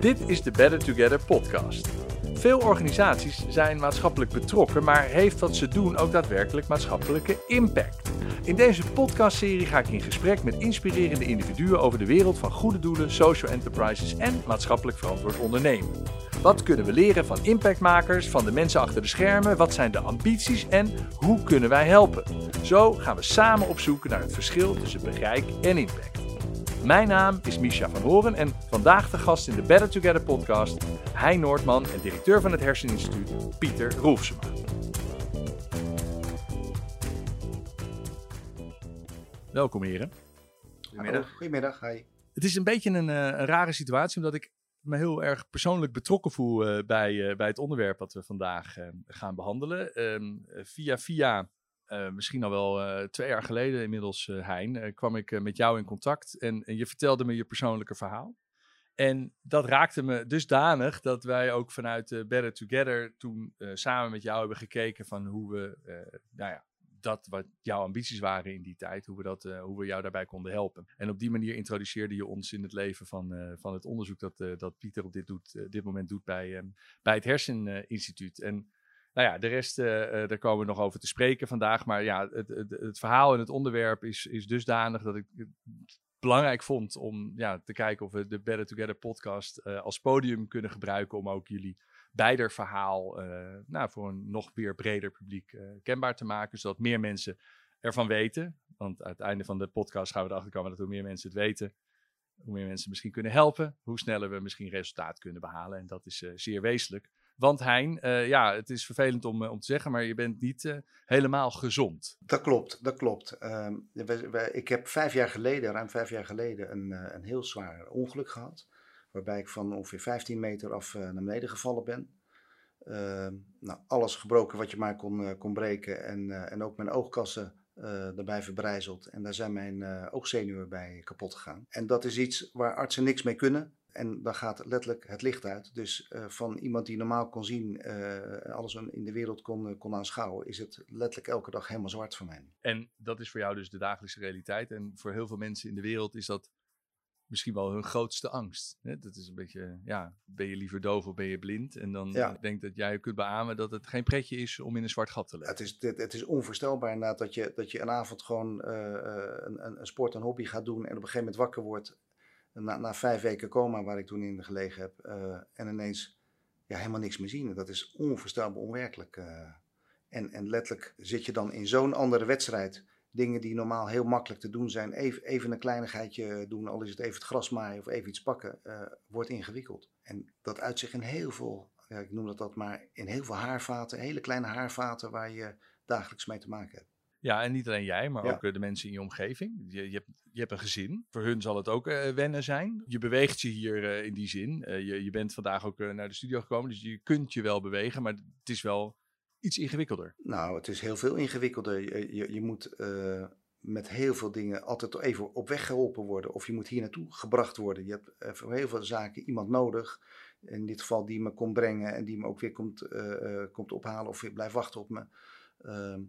Dit is de Better Together podcast. Veel organisaties zijn maatschappelijk betrokken, maar heeft wat ze doen ook daadwerkelijk maatschappelijke impact? In deze podcastserie ga ik in gesprek met inspirerende individuen over de wereld van goede doelen, social enterprises en maatschappelijk verantwoord ondernemen. Wat kunnen we leren van impactmakers, van de mensen achter de schermen? Wat zijn de ambities en hoe kunnen wij helpen? Zo gaan we samen op zoek naar het verschil tussen bereik en impact. Mijn naam is Misha van Horen en vandaag de gast in de Better Together podcast, Hein Noordman en directeur van het Herseninstituut, Pieter Roelfsema. Welkom heren. Goedemiddag. Goedemiddag, hi. Het is een beetje een, uh, een rare situatie, omdat ik me heel erg persoonlijk betrokken voel uh, bij, uh, bij het onderwerp dat we vandaag gaan behandelen. Um, via via uh, misschien al wel uh, twee jaar geleden inmiddels, uh, Hein, kwam ik met jou in contact en, en, je vertelde me je persoonlijke verhaal. En dat raakte me dusdanig dat wij ook vanuit Better Together toen samen met jou hebben gekeken van hoe we, nou ja, dat wat jouw ambities waren in die tijd, hoe we, dat, hoe we jou daarbij konden helpen. En op die manier introduceerde je ons in het leven van, van het onderzoek dat, dat Pieter op dit, doet, dit moment doet bij, bij het Herseninstituut. En nou ja, de rest, uh, daar komen we nog over te spreken vandaag. Maar ja, het, het, het, verhaal en het onderwerp is, is dusdanig dat ik het belangrijk vond om ja, te kijken of we de Better Together podcast uh, als podium kunnen gebruiken om ook jullie beider verhaal nou, voor een nog weer breder publiek kenbaar te maken, zodat meer mensen ervan weten. Want aan het einde van de podcast gaan we erachter komen dat hoe meer mensen het weten, hoe meer mensen misschien kunnen helpen, hoe sneller we misschien resultaat kunnen behalen. En dat is zeer wezenlijk. Want Hein, uh, ja, het is vervelend om, uh, om te zeggen, maar je bent niet uh, helemaal gezond. Dat klopt, dat klopt. We, ik heb vijf jaar geleden, ruim vijf jaar geleden, een, een heel zwaar ongeluk gehad. Waarbij ik van ongeveer 15 meter af naar beneden gevallen ben. Ehm, nou, alles gebroken wat je maar kon, kon breken en, en ook mijn oogkassen daarbij verbrijzeld. En daar zijn mijn oogzenuwen bij kapot gegaan. En dat is iets waar artsen niks mee kunnen. En dan gaat letterlijk het licht uit. Dus uh, van iemand die normaal kon zien, uh, alles in de wereld kon, kon aanschouwen, is het letterlijk elke dag helemaal zwart voor mij. En dat is voor jou dus de dagelijkse realiteit. En voor heel veel mensen in de wereld is dat misschien wel hun grootste angst. Hè? Dat is een beetje, ja, ben je liever doof of ben je blind? En dan ja. denk dat jij kunt beamen dat het geen pretje is om in een zwart gat te leven. Het is, het, het is onvoorstelbaar inderdaad dat je, dat je een avond gewoon uh, een, een sport, een hobby gaat doen en op een gegeven moment wakker wordt na, na vijf weken coma, waar ik toen in gelegen heb, uh, en ineens ja, helemaal niks meer zien. Dat is onvoorstelbaar onwerkelijk. Uh, en, en letterlijk zit je dan in zo'n andere wedstrijd. Dingen die normaal heel makkelijk te doen zijn, even, even een kleinigheidje doen, al is het even het gras maaien of even iets pakken, uh, wordt ingewikkeld. En dat uitzicht in heel veel, ja, ik noem dat dat maar, in heel veel haarvaten, hele kleine haarvaten waar je dagelijks mee te maken hebt. Ja, en niet alleen jij, maar ja. ook uh, de mensen in je omgeving. Je, je, hebt, je hebt een gezin. Voor hun zal het ook uh, wennen zijn. Je beweegt je hier uh, in die zin. je, je bent vandaag ook naar de studio gekomen, dus je kunt je wel bewegen, maar het is wel iets ingewikkelder. Nou, het is heel veel ingewikkelder. Je, je, je moet met heel veel dingen altijd even op weg geholpen worden. Of je moet hier naartoe gebracht worden. Je hebt voor heel veel zaken iemand nodig. In dit geval die me komt brengen en die me ook weer komt, komt ophalen of weer blijft wachten op me. Ehm,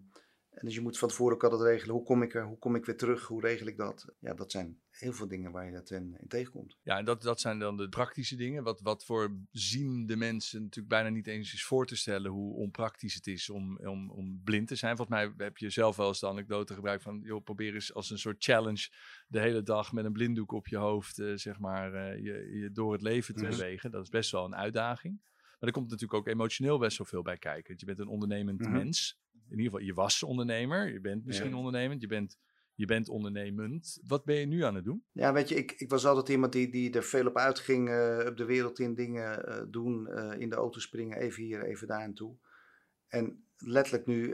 en dus je moet van tevoren ook altijd regelen, hoe kom ik er, hoe kom ik weer terug, hoe regel ik dat? Ja, dat zijn heel veel dingen waar je dat in, in tegenkomt. Ja, en dat, dat zijn dan de praktische dingen. Wat, wat voor ziende mensen natuurlijk bijna niet eens is voor te stellen hoe onpraktisch het is om, om, om blind te zijn. Volgens mij heb je zelf wel eens de anekdote gebruikt van, joh, probeer eens als een soort challenge de hele dag met een blinddoek op je hoofd, uh, zeg maar, uh, je, je door het leven te mm bewegen. Dat is best wel een uitdaging. Maar er komt natuurlijk ook emotioneel best wel veel bij kijken. Want je bent een ondernemend mm -hmm. mens in ieder geval, je was ondernemer, je bent misschien ja. ondernemend, je bent, je bent ondernemend. Wat ben je nu aan het doen? Ja, weet je, ik, ik was altijd iemand die, die er veel op uitging, uh, op de wereld in dingen uh, doen, uh, in de auto springen, even hier, even daar en toe. En letterlijk nu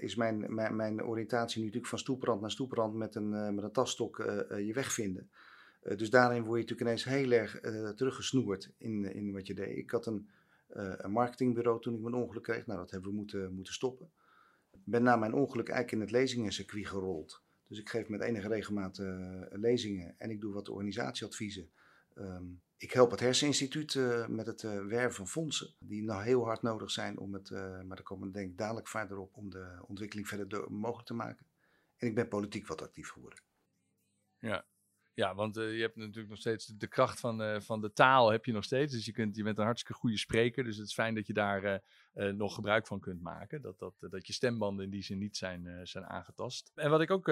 is mijn, mijn, mijn, oriëntatie nu natuurlijk van stoeprand naar stoeprand met een, met een tasstok je weg vinden. dus daarin word je natuurlijk ineens heel erg teruggesnoerd in, in wat je deed. Ik had een, een marketingbureau toen ik mijn ongeluk kreeg. Nou, dat hebben we moeten, moeten stoppen ben na mijn ongeluk eigenlijk in het lezingencircuit gerold. Dus ik geef met enige regelmaat uh, lezingen en ik doe wat organisatieadviezen. Um, ik help het Herseninstituut uh, met het uh, werven van fondsen, die nou heel hard nodig zijn om het, maar daar komen we denk ik dadelijk verder op, om de ontwikkeling verder mogelijk te maken. En ik ben politiek wat actief geworden. Ja, Ja, want je hebt natuurlijk nog steeds de, kracht van, van de taal heb je nog steeds. Dus je, kunt, je bent een hartstikke goede spreker. Dus het is fijn dat je daar nog gebruik van kunt maken. Dat, dat, dat je stembanden in die zin niet zijn, zijn aangetast. En wat ik ook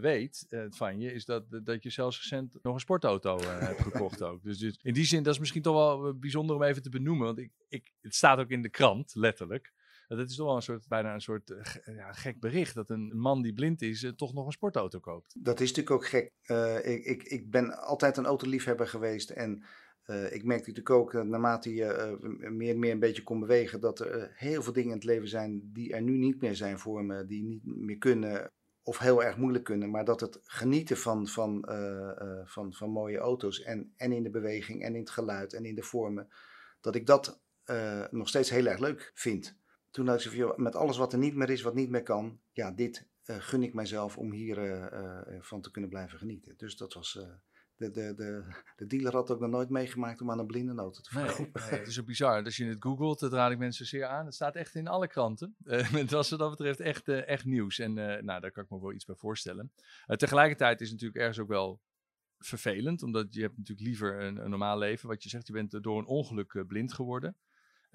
weet van je, is dat, dat je zelfs recent nog een sportauto hebt gekocht ook. Dus, dus in die zin, dat is misschien toch wel bijzonder om even te benoemen. Want ik, ik, het staat ook in de krant, letterlijk. Dat is toch wel een soort, bijna een soort uh, ja, gek bericht. Dat een man die blind is, uh, toch nog een sportauto koopt. Dat is natuurlijk ook gek. Uh, ik, ik, ik ben altijd een autoliefhebber geweest. En ik merk natuurlijk ook, naarmate je meer en meer een beetje kon bewegen, dat er heel veel dingen in het leven zijn die er nu niet meer zijn voor me. Die niet meer kunnen of heel erg moeilijk kunnen. Maar dat het genieten van, van, van, van mooie auto's en, en in de beweging en in het geluid en in de vormen. Dat ik dat nog steeds heel erg leuk vind toen had ik met alles wat er niet meer is, wat niet meer kan, ja, dit uh, gun ik mijzelf om hier uh, van te kunnen blijven genieten. Dus dat was, de, de, de, de dealer had ook nog nooit meegemaakt om aan een blinde auto te verkopen. Nee, nee, het is ook bizar. Als je het googelt, dat raad ik mensen zeer aan. Het staat echt in alle kranten. het was wat dat betreft echt, echt nieuws. En nou, daar kan ik me wel iets bij voorstellen. tegelijkertijd is het natuurlijk ergens ook wel vervelend, omdat je hebt natuurlijk liever een, een normaal leven. Wat je zegt, je bent door een ongeluk blind geworden.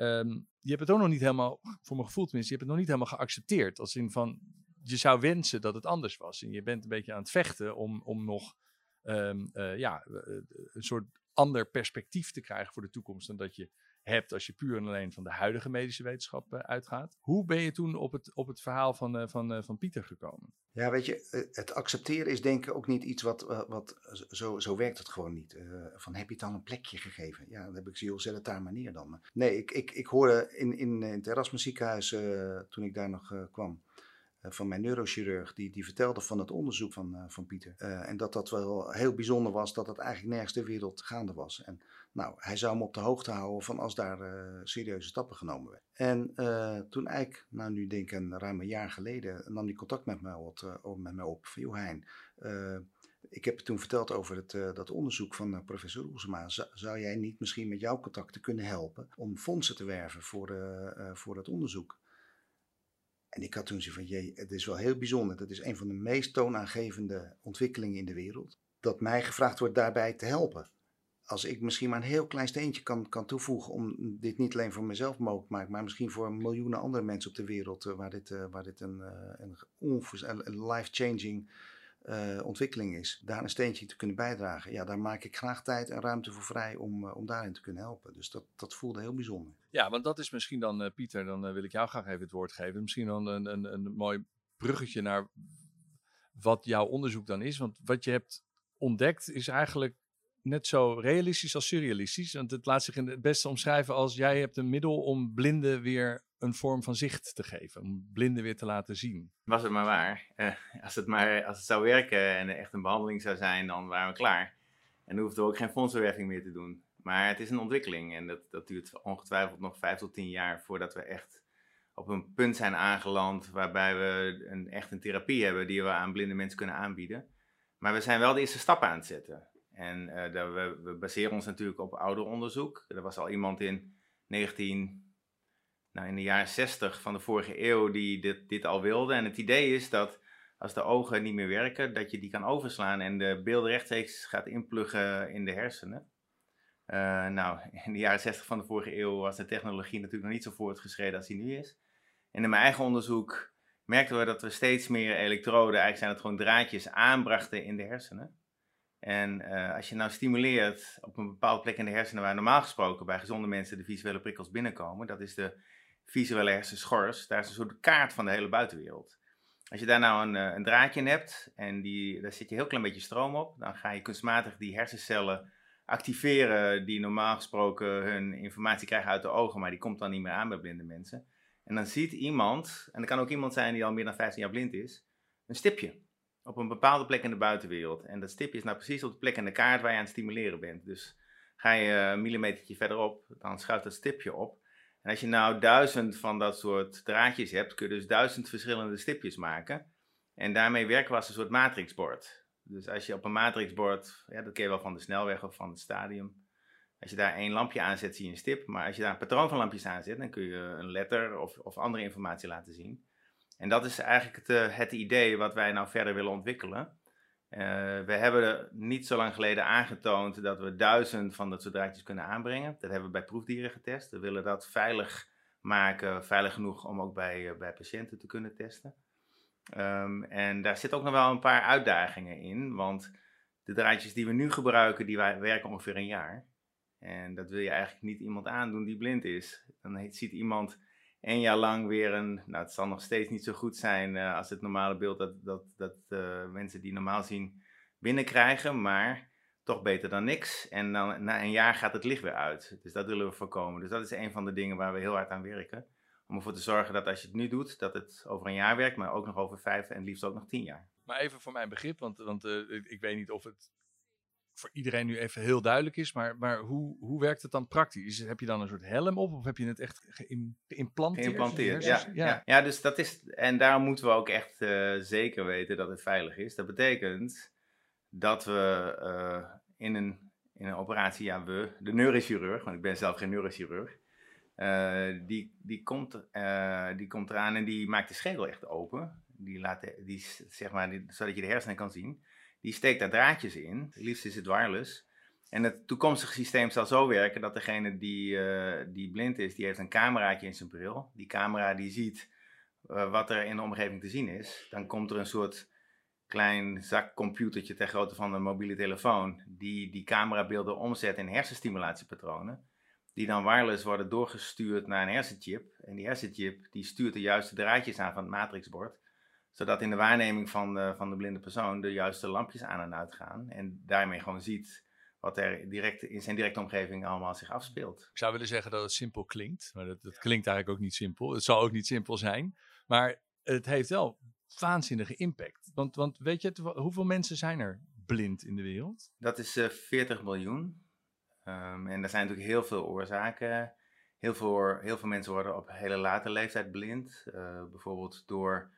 Ehm, je hebt het ook nog niet helemaal, voor mijn gevoel tenminste, je hebt het nog niet helemaal geaccepteerd. Als in van, je zou wensen dat het anders was. En je bent een beetje aan het vechten om, om nog um, uh, ja, eh, een soort ander perspectief te krijgen voor de toekomst dan dat je hebt als je puur en alleen van de huidige medische wetenschap uh, uitgaat. Hoe ben je toen op het, op het verhaal van, uh, van, uh, van Pieter gekomen? Ja, weet je, het accepteren is denk ik ook niet iets wat, wat zo, zo werkt het gewoon niet. van heb je het dan een plekje gegeven? Ja, dan heb ik ze het daar manier dan. Nee, ik, ik, ik hoorde in, in, in het Erasmus ziekenhuis toen ik daar nog kwam van mijn neurochirurg, die, die vertelde van het onderzoek van, van Pieter. Uh, en dat dat wel heel bijzonder was, dat het eigenlijk nergens ter wereld gaande was. En nou, hij zou me op de hoogte houden van als daar uh, serieuze stappen genomen werden. En uh, toen eigenlijk, nou nu denk ik een ruim een jaar geleden, nam hij contact met mij, wat, uh, met mij op. Van, joh ik heb toen verteld over het, dat onderzoek van professor Roelsema. Zou, jij niet misschien met jouw contacten kunnen helpen om fondsen te werven voor, voor dat onderzoek? En ik had toen zoiets van, jee, het is wel heel bijzonder. Dat is een van de meest toonaangevende ontwikkelingen in de wereld. Dat mij gevraagd wordt daarbij te helpen als ik misschien maar een heel klein steentje kan, kan toevoegen om dit niet alleen voor mezelf mogelijk te maken, maar misschien voor miljoenen andere mensen op de wereld uh, waar dit, uh, waar dit een, uh, een, een life-changing ontwikkeling is, daar een steentje te kunnen bijdragen. Ja, daar maak ik graag tijd en ruimte voor vrij om, om daarin te kunnen helpen. Dus dat, dat voelde heel bijzonder. Ja, want dat is misschien dan, Pieter, dan wil ik jou graag even het woord geven. Misschien dan een, een, een mooi bruggetje naar wat jouw onderzoek dan is. Want wat je hebt ontdekt is eigenlijk net zo realistisch als surrealistisch. Want het laat zich in het beste omschrijven als jij hebt een middel om blinden weer een vorm van zicht te geven. Om blinden weer te laten zien. Was het maar waar. Uh, als, het maar als het zou werken en echt een behandeling zou zijn, dan waren we klaar. En dan hoefden we ook geen fondsenwerving meer te doen. Maar het is een ontwikkeling en dat, dat duurt ongetwijfeld nog vijf tot tien jaar voordat we echt op een punt zijn aangeland waarbij we een, echt een therapie hebben die we aan blinde mensen kunnen aanbieden. Maar we zijn wel de eerste stappen aan het zetten. En uh, we, we, baseren ons natuurlijk op ouder onderzoek. Er was al iemand in 19, nou in de jaren 60 van de vorige eeuw die dit, dit al wilde. En het idee is dat als de ogen niet meer werken, dat je die kan overslaan en de beelden rechtstreeks gaat inpluggen in de hersenen. Uh, nou, in de jaren 60 van de vorige eeuw was de technologie natuurlijk nog niet zo voortgeschreden als die nu is. En in mijn eigen onderzoek merkten we dat we steeds meer elektroden, eigenlijk zijn het gewoon draadjes, aanbrachten in de hersenen. En uh, als je nou stimuleert op een bepaalde plek in de hersenen waar normaal gesproken bij gezonde mensen de visuele prikkels binnenkomen, dat is de visuele hersenschors, daar is een soort kaart van de hele buitenwereld. Als je daar nou een, eh, een draadje in hebt en die, daar zit je heel klein beetje stroom op, dan ga je kunstmatig die hersencellen activeren die normaal gesproken hun informatie krijgen uit de ogen, maar die komt dan niet meer aan bij blinde mensen. En dan ziet iemand, en dat kan ook iemand zijn die al meer dan 15 jaar blind is, een stipje op een bepaalde plek in de buitenwereld. En dat stipje is nou precies op de plek in de kaart waar je aan het stimuleren bent. Dus ga je een millimetertje verderop, dan schuift dat stipje op. En als je nou duizend van dat soort draadjes hebt, kun je dus duizend verschillende stipjes maken. En daarmee werken we als een soort matrixbord. Dus als je op een matrixbord, ja, dat ken je wel van de snelweg of van het stadium. Als je daar één lampje aanzet, zie je een stip. Maar als je daar een patroon van lampjes aanzet, dan kun je een letter of, of andere informatie laten zien. En dat is eigenlijk het, eh, het idee wat wij nou verder willen ontwikkelen. We hebben niet zo lang geleden aangetoond dat we duizend van dat soort draadjes kunnen aanbrengen. Dat hebben we bij proefdieren getest. We willen dat veilig maken, veilig genoeg om ook bij, bij patiënten te kunnen testen. Ehm, en daar zitten ook nog wel een paar uitdagingen in, want de draadjes die we nu gebruiken, die werken ongeveer een jaar. En dat wil je eigenlijk niet iemand aandoen die blind is. Dan ziet iemand één jaar lang weer een, nou het zal nog steeds niet zo goed zijn uh, als het normale beeld dat, dat, dat uh, mensen die normaal zien binnenkrijgen, maar toch beter dan niks. En dan na een jaar gaat het licht weer uit. Dus dat willen we voorkomen. Dus dat is een van de dingen waar we heel hard aan werken. Om ervoor te zorgen dat als je het nu doet, dat het over een jaar werkt, maar ook nog over vijf en liefst ook nog tien jaar. Maar even voor mijn begrip, want, want uh, ik weet niet of het voor iedereen nu even heel duidelijk is, maar, maar hoe, hoe werkt het dan praktisch? Heb je dan een soort helm op of heb je het echt geïmplanteerd? Geïmplanteerd, ja, ja. ja. dus dat is, en daarom moeten we ook echt uh, zeker weten dat het veilig is. Dat betekent dat we uh, in, een, in een operatie, ja we, de neurochirurg, want ik ben zelf geen neurochirurg, uh, die, die, komt, die komt eraan en die maakt de schedel echt open. Die laat, die, zeg maar, die, zodat je de hersenen kan zien die steekt daar draadjes in. Het liefst is het wireless. En het toekomstige systeem zal zo werken dat degene die, uh, die blind is, die heeft een cameraatje in zijn bril. Die camera die ziet uh, wat er in de omgeving te zien is. Dan komt er een soort klein zakcomputertje ter grootte van een mobiele telefoon, die die camerabeelden omzet in hersenstimulatiepatronen. Die dan wireless worden doorgestuurd naar een hersenchip. En die hersenchip die stuurt de juiste draadjes aan van het matrixbord zodat in de waarneming van de, van de blinde persoon de juiste lampjes aan en uit gaan. En daarmee gewoon ziet wat er direct, in zijn directe omgeving allemaal zich afspeelt. Ik zou willen zeggen dat het simpel klinkt, maar dat, dat klinkt eigenlijk ook niet simpel. Het zal ook niet simpel zijn, maar het heeft wel waanzinnige impact. Want, want weet je, hoeveel mensen zijn er blind in de wereld? Dat is uh, eh, 40 miljoen. Um, en er zijn natuurlijk heel veel oorzaken. Heel veel, heel veel mensen worden op hele late leeftijd blind. Uh, bijvoorbeeld door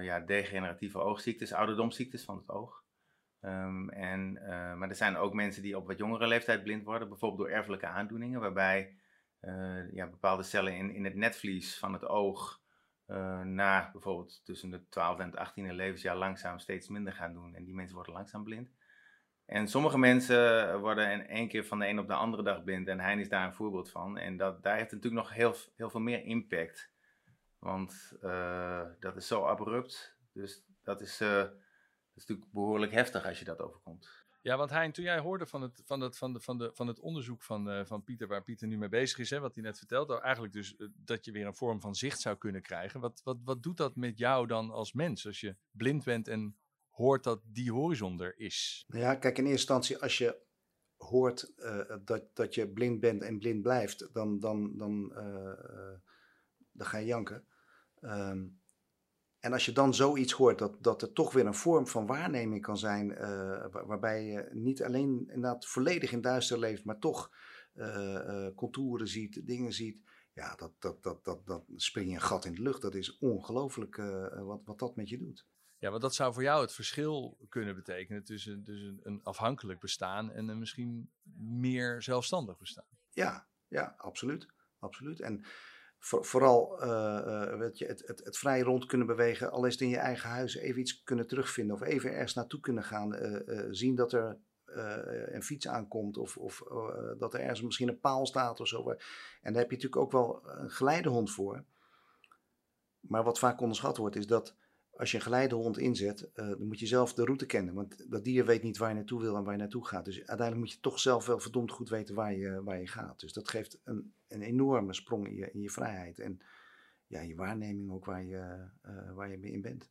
ja, degeneratieve oogziektes, ouderdomsziektes van het oog. Um, en, uh, maar er zijn ook mensen die op wat jongere leeftijd blind worden, bijvoorbeeld door erfelijke aandoeningen, waarbij uh, ja, bepaalde cellen in, in het netvlies van het oog na bijvoorbeeld tussen de 12 en het 18e levensjaar langzaam steeds minder gaan doen. En die mensen worden langzaam blind. En sommige mensen worden in één keer van de een op de andere dag blind. En hij is daar een voorbeeld van. En dat, daar heeft natuurlijk nog heel, heel veel meer impact want uh, dat is zo abrupt. Dus dat is, uh, dat is natuurlijk behoorlijk heftig als je dat overkomt. Ja, want Hein, toen jij hoorde van het, van het, van de, van de, van het onderzoek van, uh, van Pieter, waar Pieter nu mee bezig is, hè, wat hij net vertelde, eigenlijk dus dat je weer een vorm van zicht zou kunnen krijgen. Wat, wat, wat doet dat met jou dan als mens, als je blind bent en hoort dat die horizon er is? Nou ja, kijk, in eerste instantie, als je hoort dat, dat je blind bent en blind blijft, dan, dan, dan dan ga je janken. Ehm, en als je dan zoiets hoort, dat, dat er toch weer een vorm van waarneming kan zijn, uh, waarbij je niet alleen inderdaad volledig in duister leeft, maar toch uh, contouren ziet, dingen ziet. Ja, dat, dat, dat, dat, dat spring je een gat in de lucht. Dat is ongelooflijk wat, wat dat met je doet. Ja, want dat zou voor jou het verschil kunnen betekenen tussen, tussen een afhankelijk bestaan en een misschien meer zelfstandig bestaan. Ja, ja, absoluut. absoluut. En vooral uh, weet je, het, het, het, vrij rond kunnen bewegen, al is het in je eigen huis, even iets kunnen terugvinden of even ergens naartoe kunnen gaan. Uh, zien dat er een fiets aankomt of, of dat er ergens misschien een paal staat of zo. En daar heb je natuurlijk ook wel een geleidehond voor. Maar wat vaak onderschat wordt, is dat als je een geleidehond inzet, uh, dan moet je zelf de route kennen. Want dat dier weet niet waar je naartoe wil en waar je naartoe gaat. Dus uiteindelijk moet je toch zelf wel verdomd goed weten waar je, waar je gaat. Dus dat geeft een, een enorme sprong in je, in je vrijheid. En ja, je waarneming ook waar je, uh, waar je mee in bent.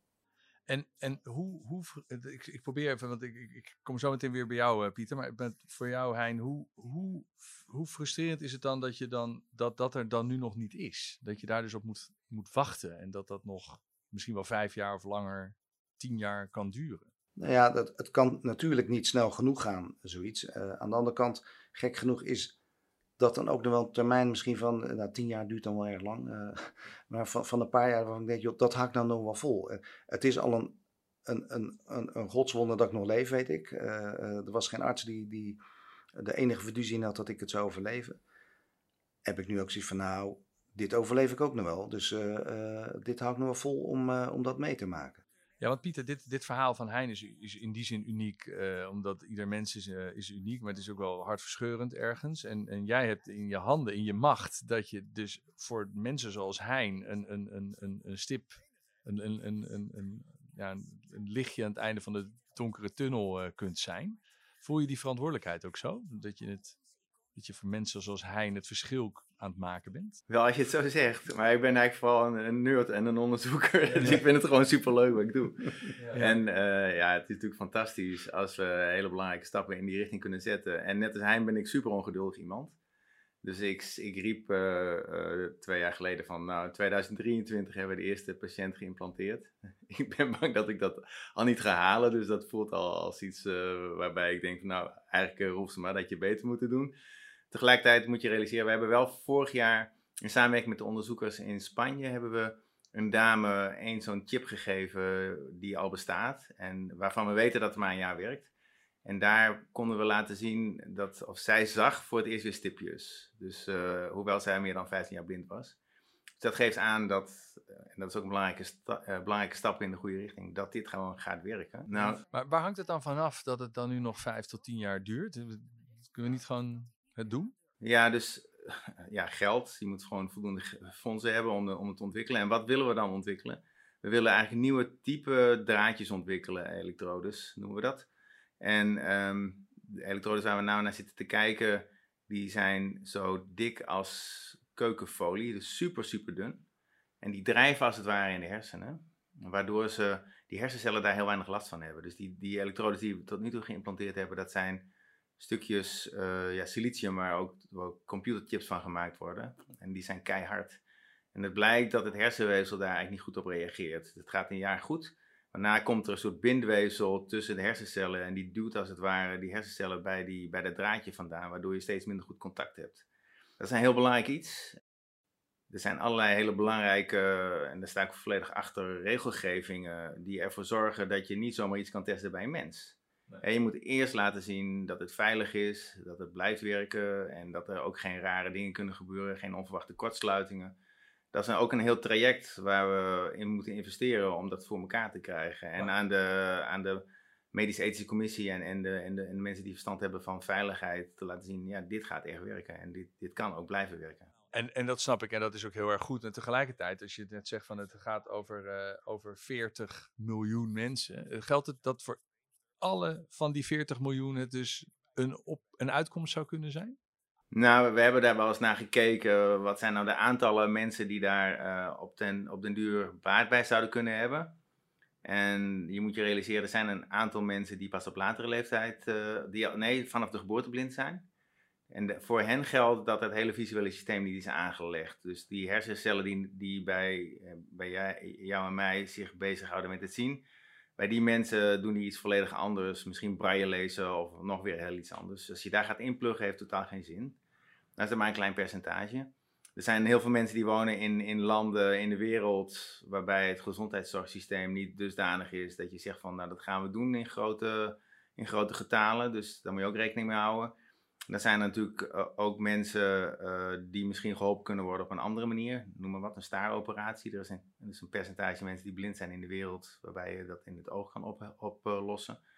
En, en hoe, hoe ik, ik probeer even, want ik, ik, kom zo meteen weer bij jou, Pieter, maar voor jou, Hein, hoe, hoe, hoe frustrerend is het dan dat, je dan dat dat er dan nu nog niet is? Dat je daar dus op moet, moet wachten en dat dat nog misschien wel vijf jaar of langer, tien jaar kan duren. Nou ja, dat, het kan natuurlijk niet snel genoeg gaan, zoiets. Uh, aan de andere kant, gek genoeg is dat dan ook nog wel een termijn misschien van, uh, nou tien jaar duurt dan wel erg lang, uh, maar van, van een paar jaar waarvan ik denk, joh, dat haakt dan nog wel vol. het is al een, een, een, een, een dat ik nog leef, weet ik. er was geen arts die, die de enige verduzie had dat ik het zou overleven. Heb ik nu ook zoiets van, nou, dit overleef ik ook nog wel. Dus uh, uh, dit hou ik nog wel vol om, uh, om dat mee te maken. Ja, want Pieter, dit, dit verhaal van Hein is, is in die zin uniek, omdat ieder mens is, is uniek, maar het is ook wel hartverscheurend ergens. En, en jij hebt in je handen, in je macht, dat je dus voor mensen zoals Hein een, een, een, een, stip, een, een, een, een, ja, een, lichtje aan het einde van de donkere tunnel kunt zijn. Voel je die verantwoordelijkheid ook zo? Dat je, het, dat je voor mensen zoals Hein het verschil aan het maken bent? Wel, als je het zo zegt. Maar ik ben eigenlijk vooral een, een nerd en een onderzoeker. dus ik vind het gewoon super leuk wat ik doe. Ja. En uh, ja, het is natuurlijk fantastisch als we hele belangrijke stappen in die richting kunnen zetten. En net als Hein ben ik super ongeduldig iemand. Dus ik, ik riep uh, uh, twee jaar geleden van, nou, in 2023 hebben we de eerste patiënt geïmplanteerd. ik ben bang dat ik dat al niet ga halen, dus dat voelt al als iets uh, waarbij ik denk, nou, eigenlijk roep ze maar dat je beter moet doen. Tegelijkertijd moet je realiseren, we hebben wel vorig jaar in samenwerking met de onderzoekers in Spanje, hebben we een dame één zo'n chip gegeven die al bestaat en waarvan we weten dat het maar een jaar werkt. En daar konden we laten zien dat, of zij zag voor het eerst weer stipjes. Dus uh, hoewel zij meer dan 15 jaar blind was. Dus dat geeft aan dat, en dat is ook een belangrijke, uh, belangrijke stap in de goede richting, dat dit gewoon gaat werken. Nou, maar waar hangt het dan vanaf dat het dan nu nog 5 tot 10 jaar duurt? Kunnen we niet gewoon het doen? Ja, dus ja, geld. Je moet gewoon voldoende fondsen hebben om, om het te ontwikkelen. En wat willen we dan ontwikkelen? We willen eigenlijk nieuwe type draadjes ontwikkelen, elektrodes noemen we dat. En um, de elektrodes waar we nou naar zitten te kijken, die zijn zo dik als keukenfolie, dus super, super dun. En die drijven als het ware in de hersenen, waardoor ze, die hersencellen daar heel weinig last van hebben. Dus die, die elektrodes die we tot nu toe geïmplanteerd hebben, dat zijn stukjes uh, ja, silicium waar ook, waar computerchips van gemaakt worden. En die zijn keihard. En het blijkt dat het hersenweefsel daar eigenlijk niet goed op reageert. Het gaat een jaar goed, Daarna komt er een soort bindweefsel tussen de hersencellen en die duwt als het ware die hersencellen bij, die, bij dat draadje vandaan, waardoor je steeds minder goed contact hebt. Dat is een heel belangrijk iets. Er zijn allerlei hele belangrijke, en daar sta ik volledig achter, regelgevingen die ervoor zorgen dat je niet zomaar iets kan testen bij een mens. Nee. En je moet eerst laten zien dat het veilig is, dat het blijft werken en dat er ook geen rare dingen kunnen gebeuren, geen onverwachte kortsluitingen dat is ook een heel traject waar we in moeten investeren om dat voor elkaar te krijgen. En aan de, aan de medische-ethische commissie en, en, de, en, de, en de mensen die verstand hebben van veiligheid te laten zien, ja, dit gaat echt werken en dit, dit kan ook blijven werken. En, en dat snap ik en dat is ook heel erg goed. En tegelijkertijd, als je net zegt van het gaat over, uh, over 40 miljoen mensen, eh, geldt het dat voor alle van die 40 miljoen het dus een, op, een uitkomst zou kunnen zijn? Nou, we hebben daar wel eens naar gekeken. Wat zijn nou de aantallen mensen die daar uh, op, den, op den duur baat bij zouden kunnen hebben? En je moet je realiseren, er zijn een aantal mensen die pas op latere leeftijd, uh, die, nee, vanaf de geboorte blind zijn. En voor hen geldt dat het hele visuele systeem niet is aangelegd. Dus die hersencellen die, die bij, eh, bij jou en mij zich bezighouden met het zien, bij die mensen doen die iets volledig anders. Misschien braille lezen of nog weer heel iets anders. Dus als je daar gaat inpluggen, heeft totaal geen zin. Dat is maar een klein percentage. Er zijn heel veel mensen die wonen in, in landen in de wereld waarbij het gezondheidszorgsysteem niet dusdanig is dat je zegt van nou dat gaan we doen in grote, in grote getalen. Dus daar moet je ook rekening mee houden. Er zijn natuurlijk uh, ook mensen uh, die misschien geholpen kunnen worden op een andere manier. Noem maar wat, een staaroperatie. Er is een, er is een percentage mensen die blind zijn in de wereld, waarbij je dat in het oog kan oplossen. Op, uh,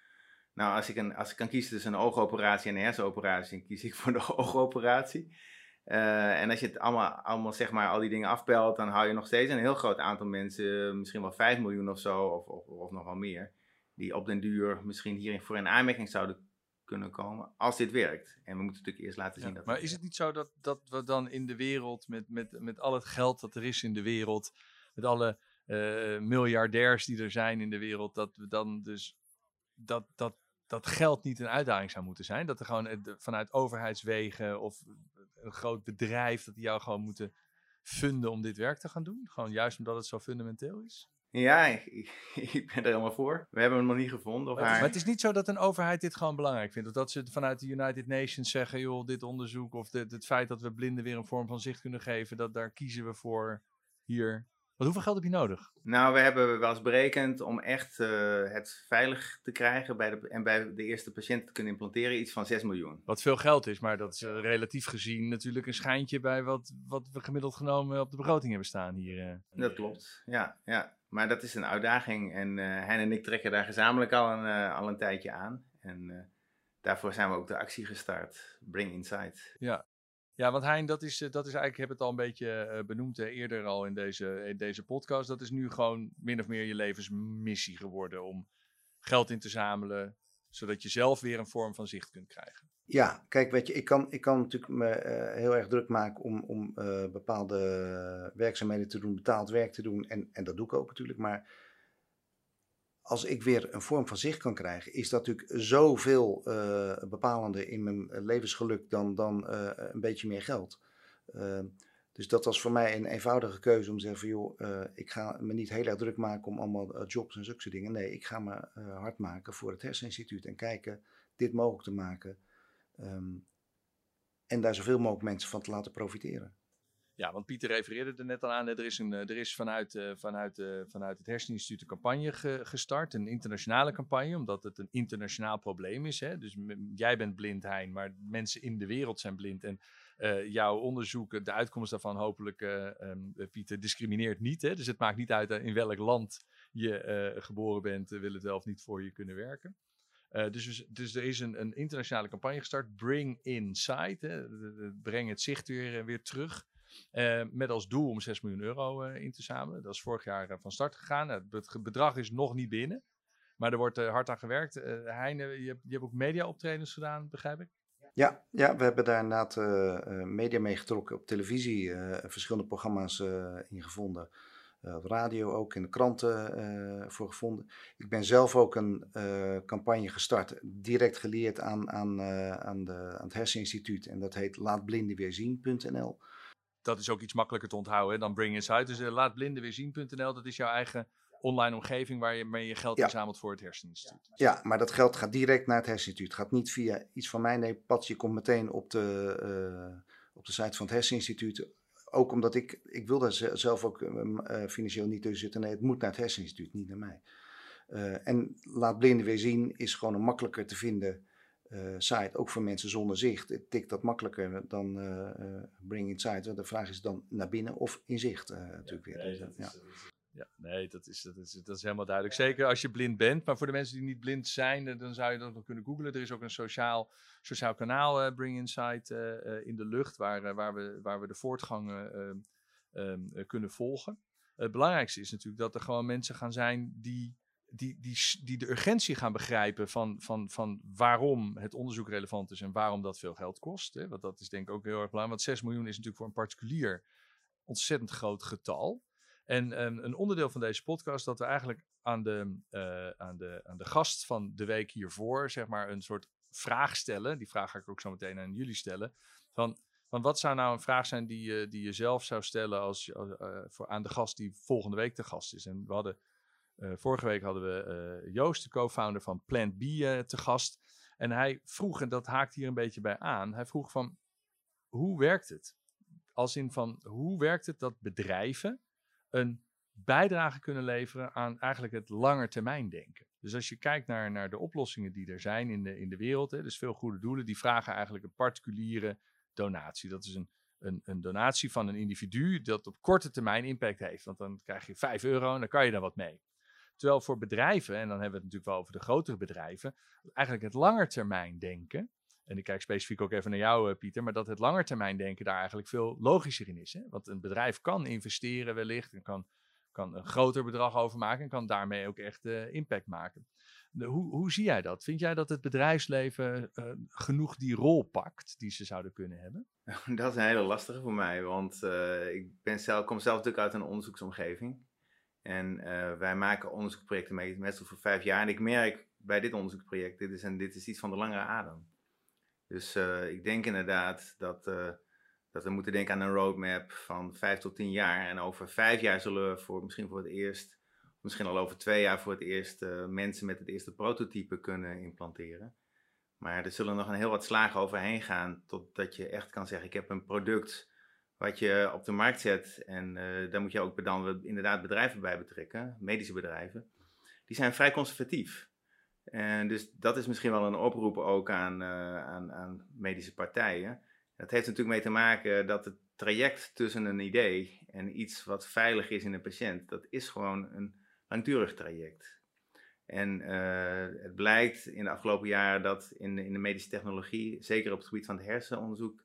nou, als ik, een, als ik kan kiezen tussen een oogoperatie en een hersenoperatie, dan kies ik voor de oogoperatie. en als je het allemaal, allemaal, zeg maar, al die dingen afpelt, dan hou je nog steeds een heel groot aantal mensen, misschien wel 5 miljoen of zo, of, of, of nog wel meer, die op den duur misschien hierin voor een aanmerking zouden kunnen komen als dit werkt. En we moeten natuurlijk eerst laten zien ja, dat. Maar is het niet zo dat, dat we dan in de wereld, met, met, met al het geld dat er is in de wereld, met alle uh, miljardairs die er zijn in de wereld, dat we dan dus dat, dat, dat geld niet een uitdaging zou moeten zijn? Dat er gewoon vanuit overheidswegen of een groot bedrijf, dat die jou gewoon moeten funden om dit werk te gaan doen? Gewoon juist omdat het zo fundamenteel is? Ja, ik, ik, ben er helemaal voor. We hebben hem nog niet gevonden. Of maar, haar... maar het is niet zo dat een overheid dit gewoon belangrijk vindt. Of dat ze vanuit de United Nations zeggen, joh, dit onderzoek of dit, het feit dat we blinden weer een vorm van zicht kunnen geven, dat daar kiezen we voor hier Want hoeveel geld heb je nodig? Nou, we hebben wel eens berekend om echt uh, het veilig te krijgen bij de, en bij de eerste patiënt te kunnen implanteren iets van 6 miljoen. Wat veel geld is, maar dat is uh, relatief gezien natuurlijk een schijntje bij wat, wat we gemiddeld genomen op de begroting hebben staan hier. Uh. Dat klopt, ja, ja. Maar dat is een uitdaging en Hein en ik trekken daar gezamenlijk al een, al een tijdje aan. En daarvoor zijn we ook de actie gestart, Bring Insight. Ja, ja, want Hein, dat is, eh, dat is eigenlijk, ik heb het al een beetje eh, benoemd eerder al in deze, in deze podcast. Dat is nu gewoon min of meer je levensmissie geworden om geld in te zamelen, zodat je zelf weer een vorm van zicht kunt krijgen. Ja, kijk, weet je, ik kan, ik kan natuurlijk me uh, heel erg druk maken om, om bepaalde werkzaamheden te doen, betaald werk te doen. En, en dat doe ik ook natuurlijk. Maar als ik weer een vorm van zicht kan krijgen, is dat natuurlijk zoveel uh, bepalender in mijn levensgeluk dan, dan uh, een beetje meer geld. Uh, dus dat was voor mij een eenvoudige keuze om te zeggen van joh, ik ga me niet heel erg druk maken om allemaal jobs en zulke dingen. Nee, ik ga me hard maken voor het Herseninstituut en kijken dit mogelijk te maken. Um, en daar zoveel mogelijk mensen van te laten profiteren. Ja, want Pieter refereerde er net al aan. Er is, een, er is vanuit, uh, vanuit, uh, vanuit het Herseninstituut een campagne ge, gestart. Een internationale campagne, omdat het een internationaal probleem is. Hè? Dus jij bent blind, Hein, maar mensen in de wereld zijn blind. En jouw onderzoek, de uitkomst daarvan hopelijk, um, Pieter, discrimineert niet. Hè? Dus het maakt niet uit in welk land je geboren bent, wil het wel of niet voor je kunnen werken. dus, dus, dus er is een, een internationale campagne gestart, Bring Insight. Hè? Breng het zicht weer, weer terug. Uh, met als doel om 6 miljoen euro uh, in te zamelen. Dat is vorig jaar uh, van start gegaan. het bedrag is nog niet binnen. Maar er wordt hard aan gewerkt. Heine, je hebt, je hebt ook media-optredens gedaan, begrijp ik? Ja, ja, we hebben daar inderdaad media mee getrokken. Op televisie verschillende programma's ingevonden. op radio ook, in de kranten voor gevonden. Ik ben zelf ook een campagne gestart, direct geleerd aan, aan, aan, de, aan het Herseninstituut. En dat heet laatblindenweerzien.nl dat is ook iets makkelijker te onthouden dan Bring Insight. Dus uh, laat blinden weer zien.nl, dat is jouw eigen online omgeving waar je mee je geld inzamelt voor het herseninstituut. Ja, maar dat geld gaat direct naar het herseninstituut. Het gaat niet via iets van mij. Nee, Patsy komt meteen op de, uh, op de site van het herseninstituut. Ook omdat ik, ik wil daar zelf ook uh, financieel niet tussen zitten. Nee, het moet naar het herseninstituut, niet naar mij. en laat blinden weer zien is gewoon een makkelijker te vinden uh, site, ook voor mensen zonder zicht, tikt dat makkelijker dan uh, Bring Insight. De vraag is dan naar binnen of in zicht natuurlijk weer. Nee, dat ja. Is, ja, nee, dat is, dat, is, dat is helemaal duidelijk. Zeker als je blind bent. Maar voor de mensen die niet blind zijn, dan zou je dat nog kunnen googlen. Er is ook een sociaal, sociaal kanaal, Bring Insight, in de lucht, waar, waar, we, waar we de voortgang um, kunnen volgen. Het belangrijkste is natuurlijk dat er gewoon mensen gaan zijn die die, die, die de urgentie gaan begrijpen van, van, van waarom het onderzoek relevant is en waarom dat veel geld kost. Hè? Want dat is denk ik ook heel erg belangrijk. Want 6 miljoen is natuurlijk voor een particulier ontzettend groot getal. En een onderdeel van deze podcast dat we eigenlijk aan de, uh, aan, de, aan de gast van de week hiervoor, zeg maar, een soort vraag stellen. Die vraag ga ik ook zo meteen aan jullie stellen. Van, van wat zou nou een vraag zijn die, uh, die je zelf zou stellen als, uh, voor, aan de gast die volgende week de gast is? En we hadden uh, vorige week hadden we uh, Joost, de co-founder van Plant B, uh, te gast. En hij vroeg, en dat haakt hier een beetje bij aan, hij vroeg van, hoe werkt het? Als in van, hoe werkt het dat bedrijven een bijdrage kunnen leveren aan eigenlijk het langetermijn denken? Dus als je kijkt naar, naar de oplossingen die er zijn in de, in de wereld, hè, dus veel goede doelen, die vragen eigenlijk een particuliere donatie. Dat is een, een, een, donatie van een individu dat op korte termijn impact heeft. Want dan krijg je 5 euro en dan kan je daar wat mee. Terwijl voor bedrijven, en dan hebben we het natuurlijk wel over de grotere bedrijven, eigenlijk het langetermijn denken. En ik kijk specifiek ook even naar jou, eh, Pieter, maar dat het langetermijn denken daar eigenlijk veel logischer in is. Hè? Want een bedrijf kan investeren wellicht en kan, kan een groter bedrag overmaken en kan daarmee ook echt uh, impact maken. Hoe, hoe zie jij dat? Vind jij dat het bedrijfsleven uh, genoeg die rol pakt die ze zouden kunnen hebben? Dat is een hele lastige voor mij, want ik ben kom zelf natuurlijk uit een onderzoeksomgeving. En uh, wij maken onderzoeksprojecten mee, meestal voor vijf jaar. En ik merk bij dit onderzoeksproject, dit is, en dit is iets van de langere adem. Dus uh, ik denk inderdaad dat, uh, dat we moeten denken aan een roadmap van vijf tot tien jaar. En over vijf jaar zullen we voor, misschien voor het eerst, misschien al over twee jaar voor het eerst, mensen met het eerste prototype kunnen implanteren. Maar er zullen nog een heel wat slagen overheen gaan totdat je echt kan zeggen, ik heb een product wat je op de markt zet, en uh, daar moet je ook dan inderdaad bedrijven bij betrekken, medische bedrijven, die zijn vrij conservatief. En dus dat is misschien wel een oproep ook aan, uh, aan, aan medische partijen. Dat heeft natuurlijk mee te maken dat het traject tussen een idee en iets wat veilig is in een patiënt, dat is gewoon een langdurig traject. En uh, het blijkt in de afgelopen jaren dat in, in de medische technologie, zeker op het gebied van het hersenonderzoek,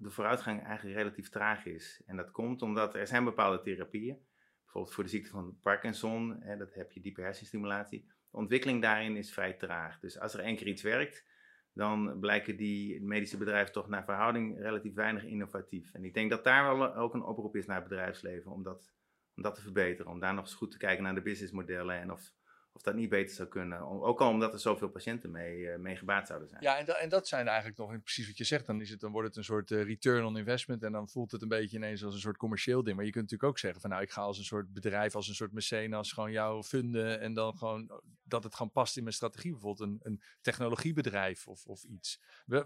de, vooruitgang eigenlijk relatief traag is. En dat komt omdat er zijn bepaalde therapieën, bijvoorbeeld voor de ziekte van Parkinson, hè, dat heb je diepe hersenstimulatie. De ontwikkeling daarin is vrij traag. Dus als er één keer iets werkt, dan blijken die medische bedrijven toch naar verhouding relatief weinig innovatief. En ik denk dat daar wel ook een oproep is naar het bedrijfsleven om dat, om dat te verbeteren. Om daar nog eens goed te kijken naar de businessmodellen en of of dat niet beter zou kunnen. Ook al omdat er zoveel patiënten mee, uh, mee gebaat zouden zijn. Ja, en, en dat zijn eigenlijk nog precies wat je zegt. Dan, is het, dan wordt het een soort uh, return on investment. En dan voelt het een beetje ineens als een soort commercieel ding. Maar je kunt natuurlijk ook zeggen van nou, ik ga als een soort bedrijf, als een soort mecenas gewoon jou funden. En dan gewoon dat het gewoon past in mijn strategie. Bijvoorbeeld een, een technologiebedrijf of, of iets.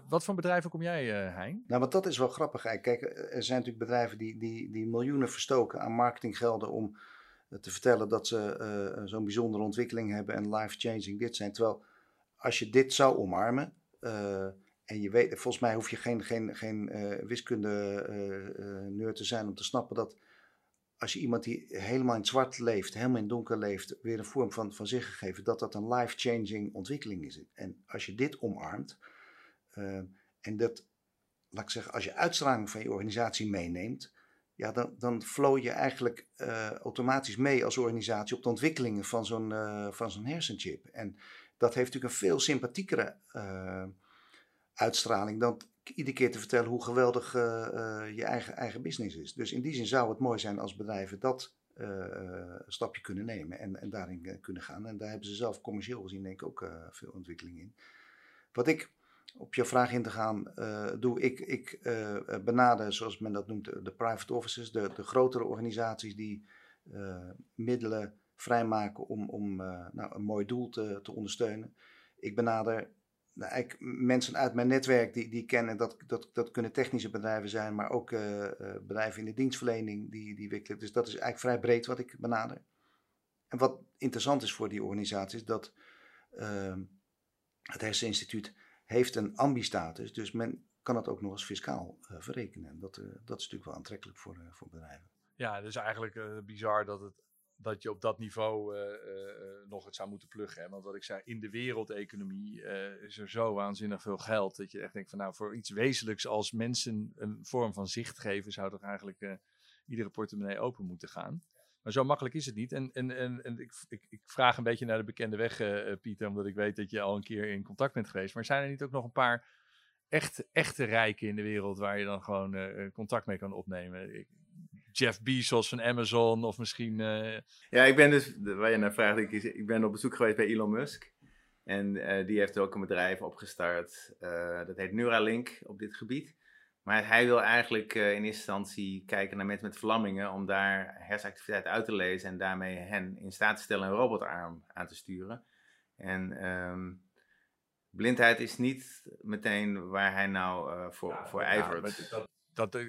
Wat voor bedrijven kom jij, uh, Hein? Nou, want dat is wel grappig. Kijk, er zijn natuurlijk bedrijven die, die, die miljoenen verstoken aan marketinggelden om eh, te vertellen dat ze uh, zo'n bijzondere ontwikkeling hebben en life-changing dit zijn. Terwijl als je dit zou omarmen, uh, en je weet, volgens mij hoef je geen, geen, geen wiskunde-nerd te zijn om te snappen dat als je iemand die helemaal in het zwart leeft, helemaal in het donker leeft, weer een vorm van, van zich gegeven, dat dat een life-changing ontwikkeling is. En als je dit omarmt, en dat, laat ik zeggen, als je uitstraling van je organisatie meeneemt, ja, dan, dan flow je eigenlijk uh, automatisch mee als organisatie op de ontwikkelingen van zo'n uh, van zo'n hersenchip. En dat heeft natuurlijk een veel sympathiekere uh, uitstraling dan iedere keer te vertellen hoe geweldig je eigen, eigen business is. Dus in die zin zou het mooi zijn als bedrijven dat stapje kunnen nemen en, en daarin kunnen gaan. En daar hebben ze zelf commercieel gezien denk ik ook veel ontwikkeling in. Wat ik op je vraag in te gaan, uh, doe ik, ik uh, benader, zoals men dat noemt, de private offices, de, de grotere organisaties die middelen vrijmaken om, om nou, een mooi doel te, te ondersteunen. Ik benader nou, eigenlijk mensen uit mijn netwerk die, die kennen, dat, dat, dat kunnen technische bedrijven zijn, maar ook bedrijven in de dienstverlening die, die wikkelen. Dus dat is eigenlijk vrij breed wat ik benader. En wat interessant is voor die organisaties, dat ehm, het Herseninstituut heeft een ambi-status, dus men kan het ook nog eens fiscaal uh, verrekenen. En dat, uh, dat is natuurlijk wel aantrekkelijk voor, uh, voor bedrijven. Ja, dus eigenlijk bizar dat, het, dat je op dat niveau nog het zou moeten pluggen. Hè? Want wat ik zei, in de wereldeconomie is er zo waanzinnig veel geld. Dat je echt denkt van nou, voor iets wezenlijks als mensen een vorm van zicht geven, zou toch eigenlijk iedere portemonnee open moeten gaan. Maar zo makkelijk is het niet. En, en, en, ik, ik, ik vraag een beetje naar de bekende weg, uh, Pieter, omdat ik weet dat je al een keer in contact bent geweest. Maar zijn er niet ook nog een paar echt, echte rijken in de wereld waar je dan gewoon uh, contact mee kan opnemen? Ik, Jeff Bezos van Amazon of misschien... Ja, ik ben dus, waar je naar vraagt, ik, ik ben op bezoek geweest bij Elon Musk. En die heeft ook een bedrijf opgestart, dat heet Neuralink op dit gebied. Maar hij wil eigenlijk uh, in eerste instantie kijken naar mensen met verlammingen om daar hersenactiviteit uit te lezen en daarmee hen in staat te stellen een robotarm aan te sturen. En um, blindheid is niet meteen waar hij nou uh, voor, ja, voor ijvert. Ja, dat,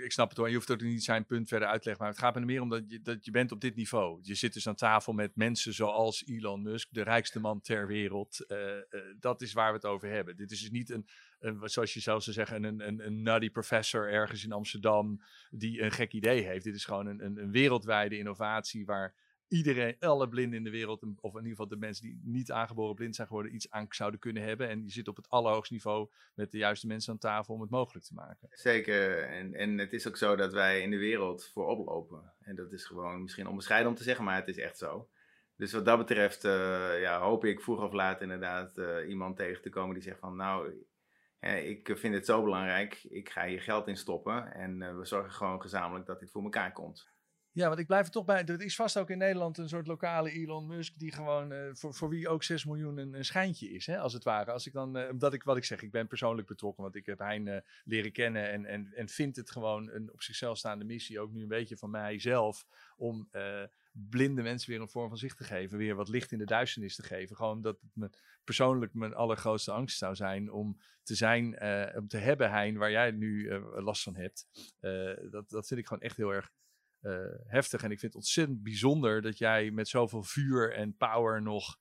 ik snap het hoor, je hoeft ook niet zijn punt verder uit te leggen. Maar het gaat me er meer om dat je, dat je bent op dit niveau. Je zit dus aan tafel met mensen zoals Elon Musk, de rijkste man ter wereld. Uh, uh, dat is waar we het over hebben. Dit is dus niet een, een zoals je zelf zou zeggen, een, een, een nutty professor ergens in Amsterdam die een gek idee heeft. Dit is gewoon een, een wereldwijde innovatie waar iedereen, alle blinden in de wereld, of in ieder geval de mensen die niet aangeboren blind zijn geworden, iets aan zouden kunnen hebben. En je zit op het allerhoogste niveau met de juiste mensen aan tafel om het mogelijk te maken. Zeker. En, en het is ook zo dat wij in de wereld voorop lopen. En dat is gewoon misschien onbescheiden om te zeggen, maar het is echt zo. Dus wat dat betreft uh, ja, hoop ik vroeg of laat inderdaad uh, iemand tegen te komen die zegt van nou, ik vind het zo belangrijk, ik ga hier geld in stoppen en uh, we zorgen gewoon gezamenlijk dat dit voor elkaar komt. Ja, want ik blijf er toch bij. Er is vast ook in Nederland een soort lokale Elon Musk. die gewoon. Uh, voor, voor wie ook 6 miljoen een, schijntje is, hè, als het ware. Als ik dan. Uh, omdat ik wat ik zeg, ik ben persoonlijk betrokken. Want ik heb Hein leren kennen. En, en, en vind het gewoon een op zichzelf staande missie. Ook nu een beetje van mijzelf. om blinde mensen weer een vorm van zicht te geven. Weer wat licht in de duisternis te geven. Gewoon dat het persoonlijk mijn allergrootste angst zou zijn om te zijn, om te hebben, Hein, waar jij nu last van hebt. Dat, dat vind ik gewoon echt heel erg heftig. En ik vind het ontzettend bijzonder dat jij met zoveel vuur en power nog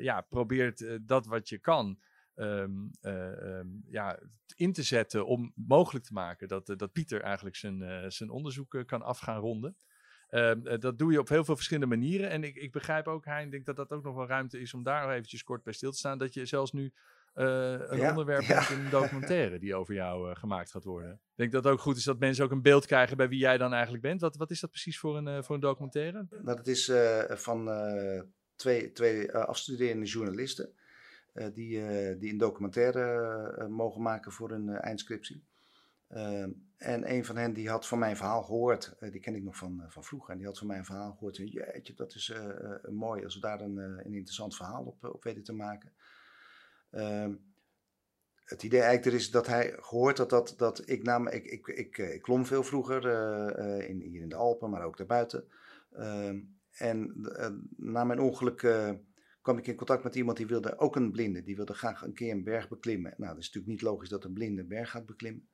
ja, probeert dat wat je kan. Um, um, ja, in te zetten om mogelijk te maken dat, dat Pieter eigenlijk zijn, zijn onderzoek kan af gaan ronden. Uh, dat doe je op heel veel verschillende manieren. En ik, ik begrijp ook, Hein, denk dat dat ook nog wel ruimte is om daar eventjes kort bij stil te staan. Dat je zelfs nu uh, een onderwerp ja. in een documentaire die over jou uh, gemaakt gaat worden. Ik denk dat het ook goed is dat mensen ook een beeld krijgen bij wie jij dan eigenlijk bent. Wat, wat is dat precies voor een, voor een documentaire? Nou, dat is van twee, twee afstuderende journalisten. die, die een documentaire mogen maken voor een eindscriptie. En een van hen die had van mijn verhaal gehoord, die ken ik nog van, van vroeger, en die had van mijn verhaal gehoord, jeetje, dat is mooi als we daar een, een interessant verhaal op, op weten te maken. Ehm, het idee eigenlijk er is dat hij gehoord had dat, dat ik nam, ik, ik, ik, ik klom veel vroeger, in, hier in de Alpen, maar ook daarbuiten. Ehm, en na mijn ongeluk kwam ik in contact met iemand die wilde, ook een blinde, die wilde graag een keer een berg beklimmen. Nou, dat is natuurlijk niet logisch dat een blinde een berg gaat beklimmen.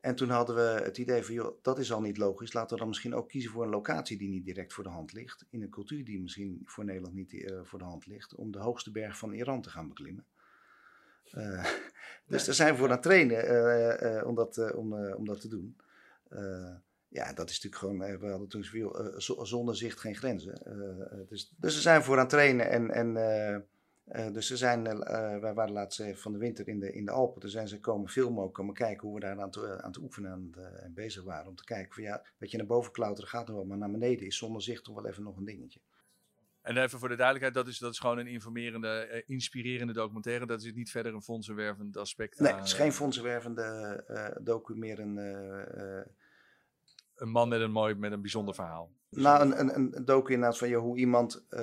En toen hadden we het idee van, joh, dat is al niet logisch. Laten we dan misschien ook kiezen voor een locatie die niet direct voor de hand ligt. In een cultuur die misschien voor Nederland niet voor de hand ligt. Om de hoogste berg van Iran te gaan beklimmen. Uh, dus daar zijn voor aan het trainen uh, om, dat, om, om dat te doen. ja, dat is natuurlijk gewoon, we hadden toen zoveel, zonder zicht geen grenzen. dus, dus zijn voor aan het trainen en... en dus ze zijn, wij waren laatst van de winter in de, in de Alpen. Toen zijn ze komen filmen ook, komen kijken hoe we daar aan te, aan te oefenen en bezig waren. Om te kijken van ja, wat je naar boven klauteren gaat nog wel, maar naar beneden is zonder zicht toch wel even nog een dingetje. En even voor de duidelijkheid, dat is, dat is gewoon een informerende, inspirerende documentaire. Dat is niet verder een fondsenwervend aspect. Nee, het is geen fondsenwervende uh, docu, meer een een man met een mooi, met een bijzonder verhaal. Nou, een, een, een docu inderdaad van je, hoe iemand, uh,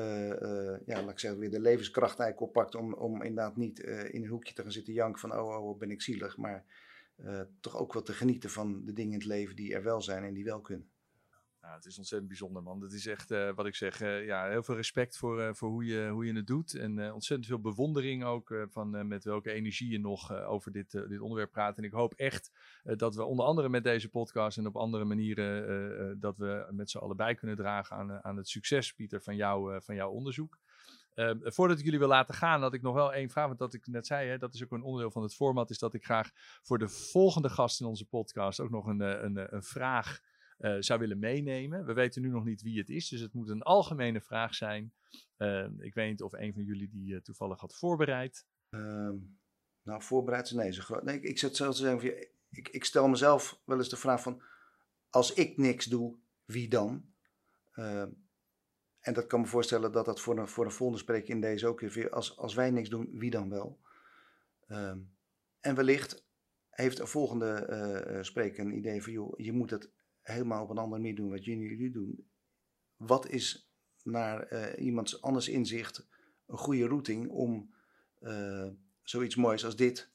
ja, laat ik zeggen, weer de levenskracht eigenlijk oppakt om, om inderdaad niet in een hoekje te gaan zitten janken van, oh, oh, ben ik zielig, maar toch ook wel te genieten van de dingen in het leven die er wel zijn en die wel kunnen. Ja, het is ontzettend bijzonder, man. Het is echt, uh, wat ik zeg, uh, ja, heel veel respect voor, uh, voor hoe, je, hoe je het doet. En ontzettend veel bewondering ook van met welke energie je nog over dit, dit onderwerp praat. En ik hoop echt dat we onder andere met deze podcast en op andere manieren, dat we met z'n allen bij kunnen dragen aan, aan het succes, Pieter, van, jou, van jouw onderzoek. Uh, voordat ik jullie wil laten gaan, had ik nog wel één vraag. Want dat ik net zei, hè, dat is ook een onderdeel van het format. Is dat ik graag voor de volgende gast in onze podcast ook nog een, een, een vraag uh, zou willen meenemen. We weten nu nog niet wie het is, dus het moet een algemene vraag zijn. Uh, ik weet niet of een van jullie die uh, toevallig had voorbereid. Um, nou, voorbereid? Nee, zo nee ik, zelfs zeggen, ik, ik stel mezelf wel eens de vraag van, als ik niks doe, wie dan? Ehm, en dat kan me voorstellen dat dat voor een, voor een volgende spreker in deze ook weer, als, als wij niks doen, wie dan wel? Um, en wellicht heeft een volgende spreker een idee van, joh, je moet het helemaal op een andere manier doen wat jullie doen. Wat is naar uh, iemands anders inzicht een goede routing om uh, zoiets moois als dit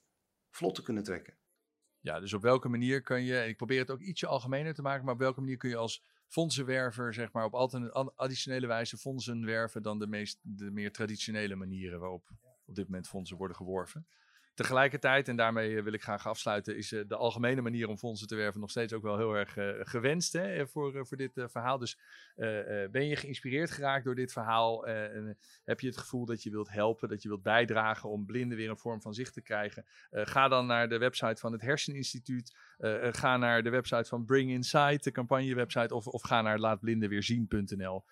vlot te kunnen trekken? Ja, dus op welke manier kan je, en ik probeer het ook ietsje algemener te maken, maar op welke manier kun je als fondsenwerver, zeg maar, op additionele wijze fondsen werven dan de, meest, de meer traditionele manieren waarop op dit moment fondsen worden geworven? Tegelijkertijd, en daarmee wil ik graag afsluiten, is eh, de algemene manier om fondsen te werven nog steeds ook wel heel erg uh, gewenst hè, voor, voor dit verhaal. Dus ben je geïnspireerd geraakt door dit verhaal? heb je het gevoel dat je wilt helpen, dat je wilt bijdragen om blinden weer een vorm van zicht te krijgen? ga dan naar de website van het Herseninstituut. ga naar de website van Bring Insight, de campagnewebsite, of, of ga naar laatblindenweerzien.nl.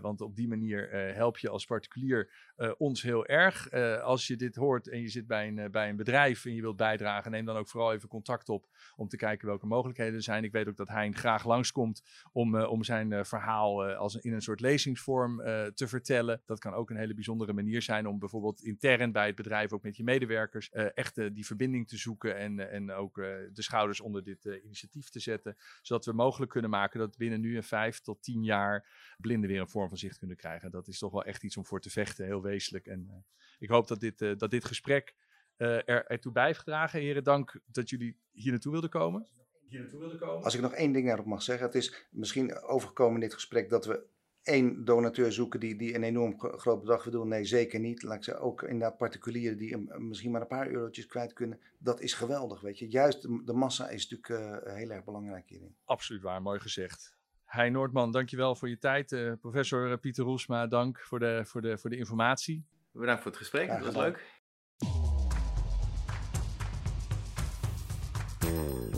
want op die manier help je als particulier ons heel erg. als je dit hoort en je zit bij een, bij een bedrijf en je wilt bijdragen, neem dan ook vooral even contact op om te kijken welke mogelijkheden er zijn. Ik weet ook dat Hein graag langskomt om, uh, om zijn uh, verhaal uh, als in een soort lezingsvorm te vertellen. Dat kan ook een hele bijzondere manier zijn om bijvoorbeeld intern bij het bedrijf, ook met je medewerkers, echt die verbinding te zoeken en, en ook de schouders onder dit initiatief te zetten. Zodat we mogelijk kunnen maken dat binnen nu een vijf tot tien jaar blinden weer een vorm van zicht kunnen krijgen. Dat is toch wel echt iets om voor te vechten, heel wezenlijk. En ik hoop dat dit, dat dit gesprek er, ertoe bijgedragen. Heren, dank dat jullie hier naartoe wilden komen. Hier naartoe wilden komen. Als ik nog één ding daarop mag zeggen. Het is misschien overgekomen in dit gesprek dat we één donateur zoeken die, die een enorm groot bedrag wil doen. Nee, zeker niet. Laat ik zeggen, ook inderdaad particulieren die misschien maar een paar eurotjes kwijt kunnen. Dat is geweldig, weet je. Juist de, de massa is natuurlijk heel erg belangrijk hierin. Absoluut waar, mooi gezegd. Hein Noordman, dankjewel voor je tijd. professor Pieter Roesma, dank voor de, voor, de, voor de informatie. Bedankt voor het gesprek, dat was leuk.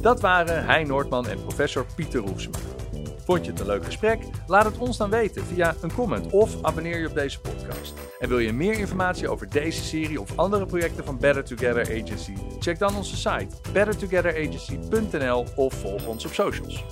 Dat waren Hein Noordman en professor Pieter Roefsma. Vond je het een leuk gesprek? Laat het ons dan weten via een comment of abonneer je op deze podcast. En wil je meer informatie over deze serie of andere projecten van Better Together Agency? Check dan onze site bettertogetheragency.nl of volg ons op socials.